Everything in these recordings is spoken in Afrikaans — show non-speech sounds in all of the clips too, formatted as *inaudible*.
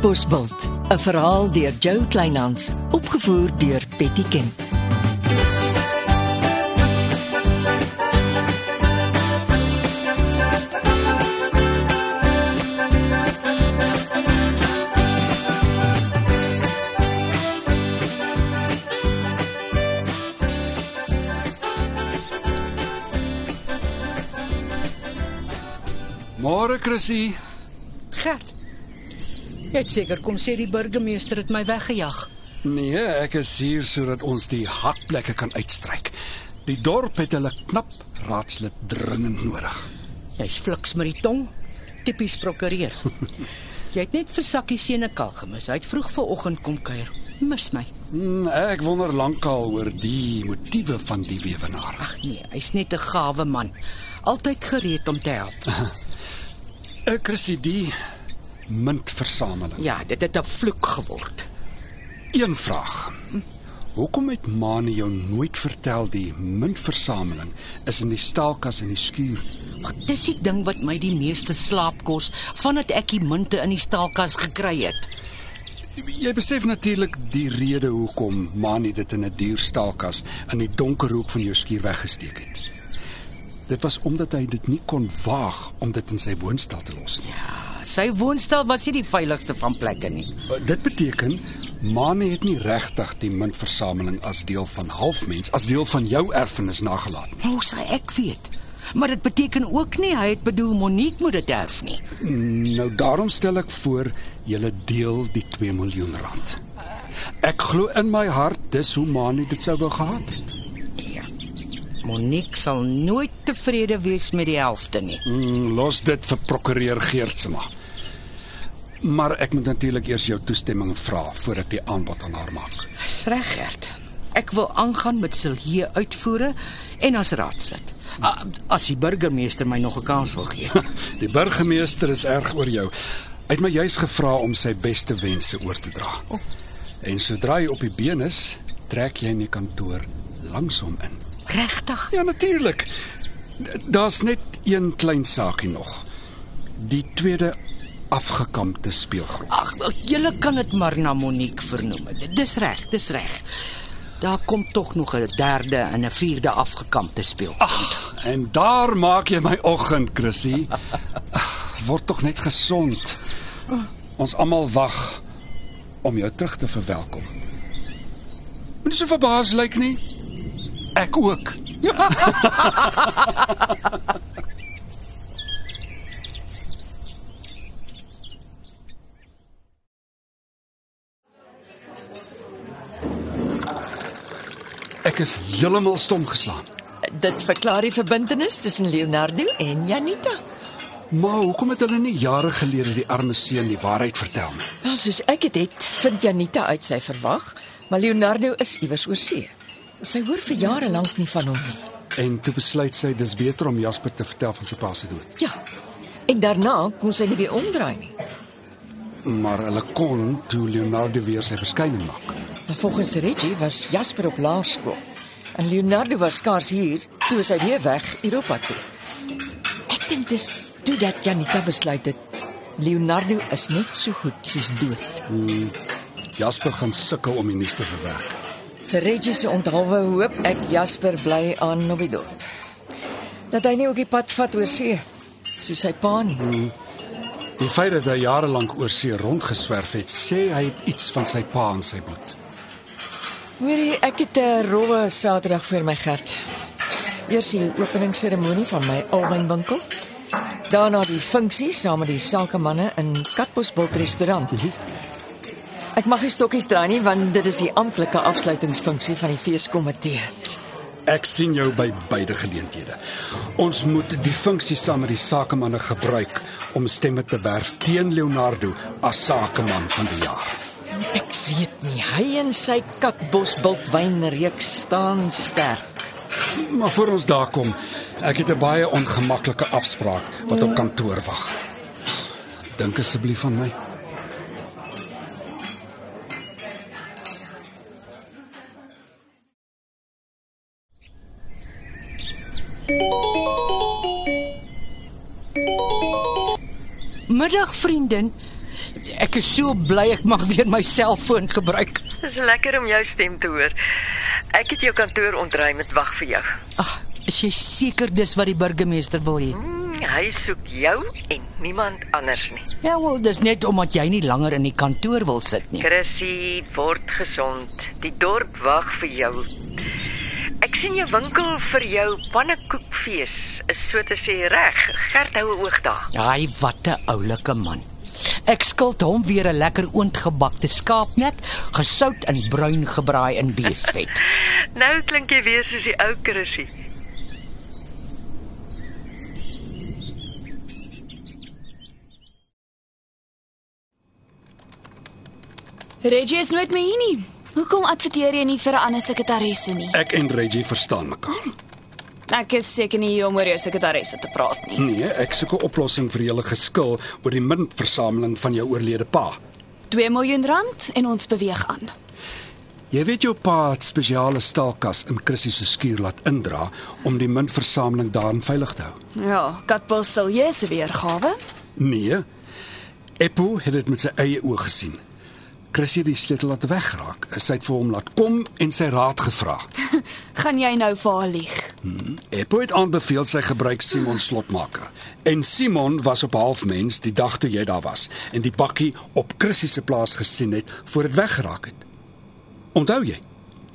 Katbosveld, 'n verhaal deur Jo Kleinhans, opgevoer deur Betty Kemp. Môre Chrissy. Gert. *laughs* Jy het seker kom sê die burgemeester het my weggejag. Nee, ek is hier sodat ons die hakplekke kan uitstryk. Die dorp het hulle knap raadslid dringend nodig. Jy's fliks met die tong. Tipies prokureur. *laughs* Jy het net vir Sakkie Senekal gemis. Hy het vroeg vanoggend kom kuier. Mis my. Hmm, ek wonder lankal oor die motiewe van die weewenaar. Ag nee, hy's net 'n gawe man. Altyd gereed om te help. *laughs* Ek Chrissy die muntversameling. Ja, dit het 'n vloek geword. Een vraag. Hoekom het Mane jou nooit vertel die muntversameling is in die staalkas in die skuur? Ag, dis die ding wat my die meeste slaap kos vandat ek die munte in die staalkas gekry het. Jy besef natuurlik die rede hoekom Mane dit in 'n duur staalkas in die donker hoek van jou skuur weggesteek het. Dit was omdat hy dit nie kon waag om dit in sy woonstel te los nie. Ja, sy woonstel was nie die veiligste van plekke nie. Dit beteken Mane het nie regtig die muntversameling as deel van halfmens, as deel van jou erfenis nagelaat nie. Hoe sal ek weet? Maar dit beteken ook nie hy het bedoel Monique moet dit erf nie. Nou daarom stel ek voor julle deel die 2 miljoen rand. Ek glo in my hart dis hoe Mane dit sou wou gehad het. Monique sal nooit tevrede wees met die helfte nie. Mm, los dit vir prokureur Geertsma. Maar ek moet natuurlik eers jou toestemming vra voor ek die aanbod aan haar maak. Dis reg, Gert. Ek wil aangaan met Silje uitvoere en as raadslid. Ah, As die burgemeester my nog 'n kans wil gee. *laughs* Die burgemeester is erg oor jou. Hy het my juis gevra om sy beste wense oor te dra. En sodra hy op die been is, trek jy in die kantoor langs hom in. Regtig? Ja, natuurlik. Daar's net een klein saakie nog. Die tweede afgekampte speelgrond. Ag, julle kan dit maar na Monique vernoem. Dis reg, dis reg. Daar kom tog nog 'n derde en 'n vierde afgekampte speel. Ag, en daar maak jy my oggend, Chrissy. Word tog net gesond. Ons almal wag om jou terug te verwelkom. Moet so verbaas lyk nie. Ek ook. Ek is heeltemal stom geslaan. Dit verklaar die verbintenis tussen Leonardo en Janita. Maar hoekom het hulle nie jare gelede die arme seun die waarheid vertel nie? Wel, soos ek dit het, vind Janita uit sy verwag, maar Leonardo is iewers oor see. Sy hoor vir jare lank nie van hom nie. En toe besluit sy dis beter om Jasper te vertel van sy pa se dood. Ja. En daarna kon sy nie weer omdraai nie. Maar hulle kon toe Leonardo weer sy verskyning maak. Maar volgens Reggie was Jasper op laerskool en Leonardo was skaars hier toe hy weer weg Europa toe. Ek dink dis toe dat Janita besluit het Leonardo is net so goed soos dood. Jasper gaan sukkel om die nuus te verwerk. Vir Reggie se onthaalwe hoop ek Jasper bly aan op die dorp. Dat hy nie ook die pad vat oor see soos sy pa nie. Die feit dat hy jare lank oor see rondgeswerf het, sê hy het iets van sy pa in sy bloed. Hoorie, ek het 'n rowwe Saterdag vir my Gert. Eers die openingsseremonie van my alwynwinkel. Daarna die funksie saam met die sakemanne in Katbosbult restaurant. Ek mag nie stokkies draai nie want dit is die amptelike afsluitingsfunksie van die feeskomitee. Ek sien jou by beide geleenthede. Ons moet die funksie saam met die sakemanne gebruik om stemme te werf teen Leonardo as sakeman van die jaar. Ek weet nie, hy en sy Katbosbult wynreeks staan sterk. Maar voor ons daar kom, ek het 'n baie ongemaklike afspraak wat op kantoor wag. Dink asseblief aan my. Middag vriendin. Ek is so bly ek mag weer my selfoon gebruik. Dis lekker om jou stem te hoor. Ek het jou kantoor ontruim met wag vir jou. Ag, is jy seker dis wat die burgemeester wil hê? Hmm, hy soek jou en niemand anders nie. Ja, wel, dis net omdat jy nie langer in die kantoor wil sit nie. Chrissy, word gesond. Die dorp wag vir jou. Ek sien jou winkel vir jou pannekoekfees is so te sê reg. Gert hou 'n oog daar. Ai, wat 'n oulike man. Ek skuld hom weer 'n lekker oontgebakte skaapnek, gesout en bruin gebraai in beesvet. *laughs* Nou klink jy weer soos die ou Chrissy. Reggie is nooit meer hier nie. Hoekom adverteer jy nie vir 'n ander sekretaresse nie? Ek en Reggie verstaan mekaar. Ek is seker nie hier om oor jou sekretaresse te praat nie. Nee, ek soek 'n oplossing vir julle geskil oor die muntversameling van jou oorlede pa. 2 miljoen rand en ons beweeg aan. Jy weet jou pa het spesiale staalkas in Chrissy se skuur laat indra om die muntversameling daarin veilig te hou. Ja, Katbos sal jy se weergawe. Nee. Eppo het dit met sy eie oë gesien. Chrissy die sleutel laat wegraak. Sy het vir hom laat kom en sy raad gevra. *laughs* Gaan jy nou vir haar lieg? Eppo het aanbeveel sy gebruik Simon slotmaker. En Simon was op halfmens die dag toe jy daar was en die bakkie op Chrissy se plaas gesien het voor dit weggeraak het. Onthou jy?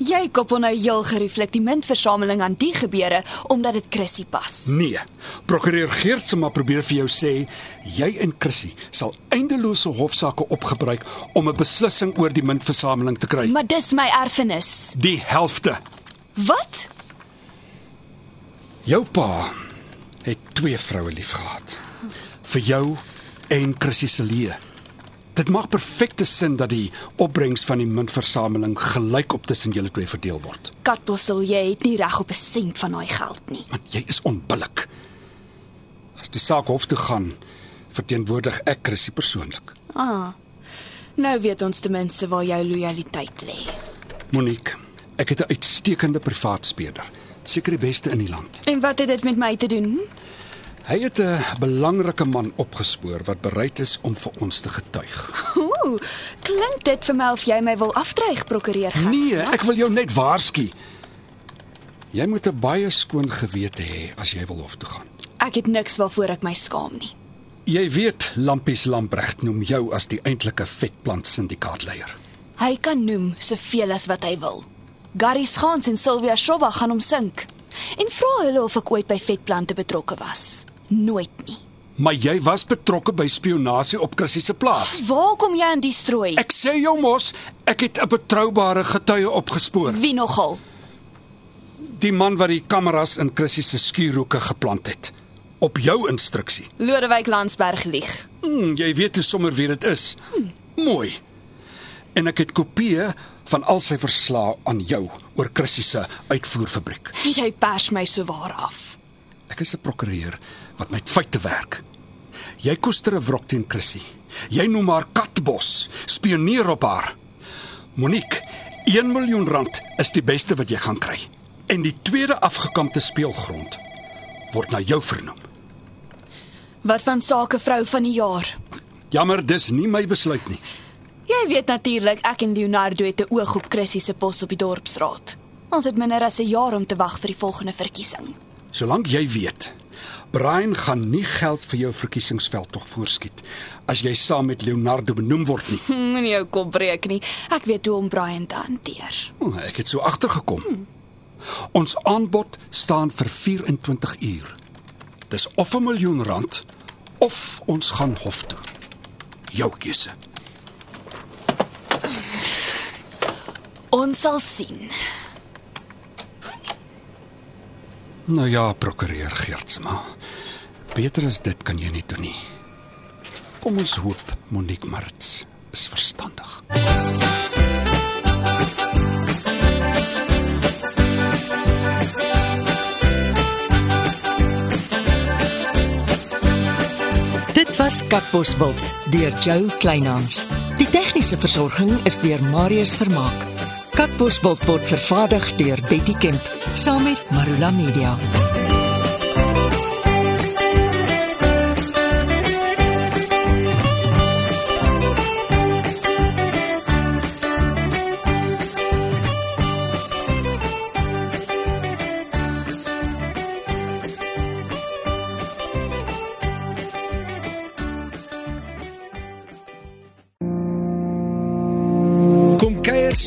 Jy koppel nou heel gerieflik die muntversameling aan die gebeure omdat dit Chrissy pas. Nee. Prokureur Geertsma probeer vir jou sê jy en Chrissy sal eindelose hofsaake opgebruik om 'n beslissing oor die muntversameling te kry. Maar dis my erfenis. Die helfte. Wat? Jou pa het twee vroue liefgehad. Vir jou en Chrissy se lewe. Dit maak perfekte sin dat die opbrengs van die muntversameling gelykop tussen julle twee verdeel word. Katbos sal jy het nie reg op 'n sent van daai geld nie. Want jy is onbillik. As die saak hof toe gaan, verteenwoordig ek Chrissy persoonlik. Ah. Nou weet ons ten minste waar jou lojaliteit lê. Monique, ek het 'n uitstekende privaat speurder, seker die beste in die land. En wat het dit met my te doen? Hy het 'n belangrike man opgespoor wat bereid is om vir ons te getuig. Ooh, klink dit vir my of jy my wil afdreig, prokureur? Gert? Nee, ek wil jou net waarsku. Jy moet 'n baie skoon gewete hê as jy wil hof toe gaan. Ek het niks waarvoor ek my skaam nie. Jy weet Lampies Lambregt noem jou as die eintlike vetplant syndikaatleier. Hy kan noem soveel as wat hy wil. Gary Schans en Sylvia Shoba gaan hom sink. En vra hulle of ek ooit by vetplante betrokke was. Nooit nie. Maar jy was betrokke by spionasie op Chrissy se plaas. Waar kom jy aan die strooi? Ek sê jou mos, ek het 'n betroubare getuie opgespoor. Wie nogal? Die man wat die kameras in Chrissy se skuurhoeke geplant het. Op jou instruksie. Lodewyk Landsberg lieg. Hmm, jy weet hoe sommer wie dit is. Mooi. En ek het kopieë van al sy verslae aan jou oor Chrissy se uitvoerfabriek. Jy pers my so waar af. Ek is 'n prokureur wat met feite werk. Jy koester 'n wrok teen Chrissy. Jy noem haar katbos, spioneer op haar. Monique, 1 miljoen rand is die beste wat jy gaan kry. En die tweede afgekampte speelgrond word na jou vernoem. Wat van sakevrou van die jaar? Jammer, dis nie my besluit nie. Jy weet natuurlik ek en Leonardo het 'n oog op Chrissy se pos op die dorpsraad. Ons het minder as 'n jaar om te wag vir die volgende verkiesing. Solank jy weet, Brian gaan nie geld vir jou verkiesingsveld tog voorskiet as jy saam met Leonardo benoem word nie. *laughs* Moenie jou kop breek nie. Ek weet hoe om Brian te hanteer. Oh, ek het so agtergekom. Hmm. Ons aanbod staan vir 24 uur. Dis of 'n miljoen rand of ons gaan hof toe. Jou keuse. Ons sal sien. Nou ja, prokureur Geertsma. Beter as dit kan jy nie doen nie. Kom ons hoop Monique Marts is verstandig. Dit was Katbosveld deur Jo Kleinhans. Die tegniese versorging is deur Marius Vermaak. Katbosveld word vervaardig deur Betty Kemp saam met Marula Media.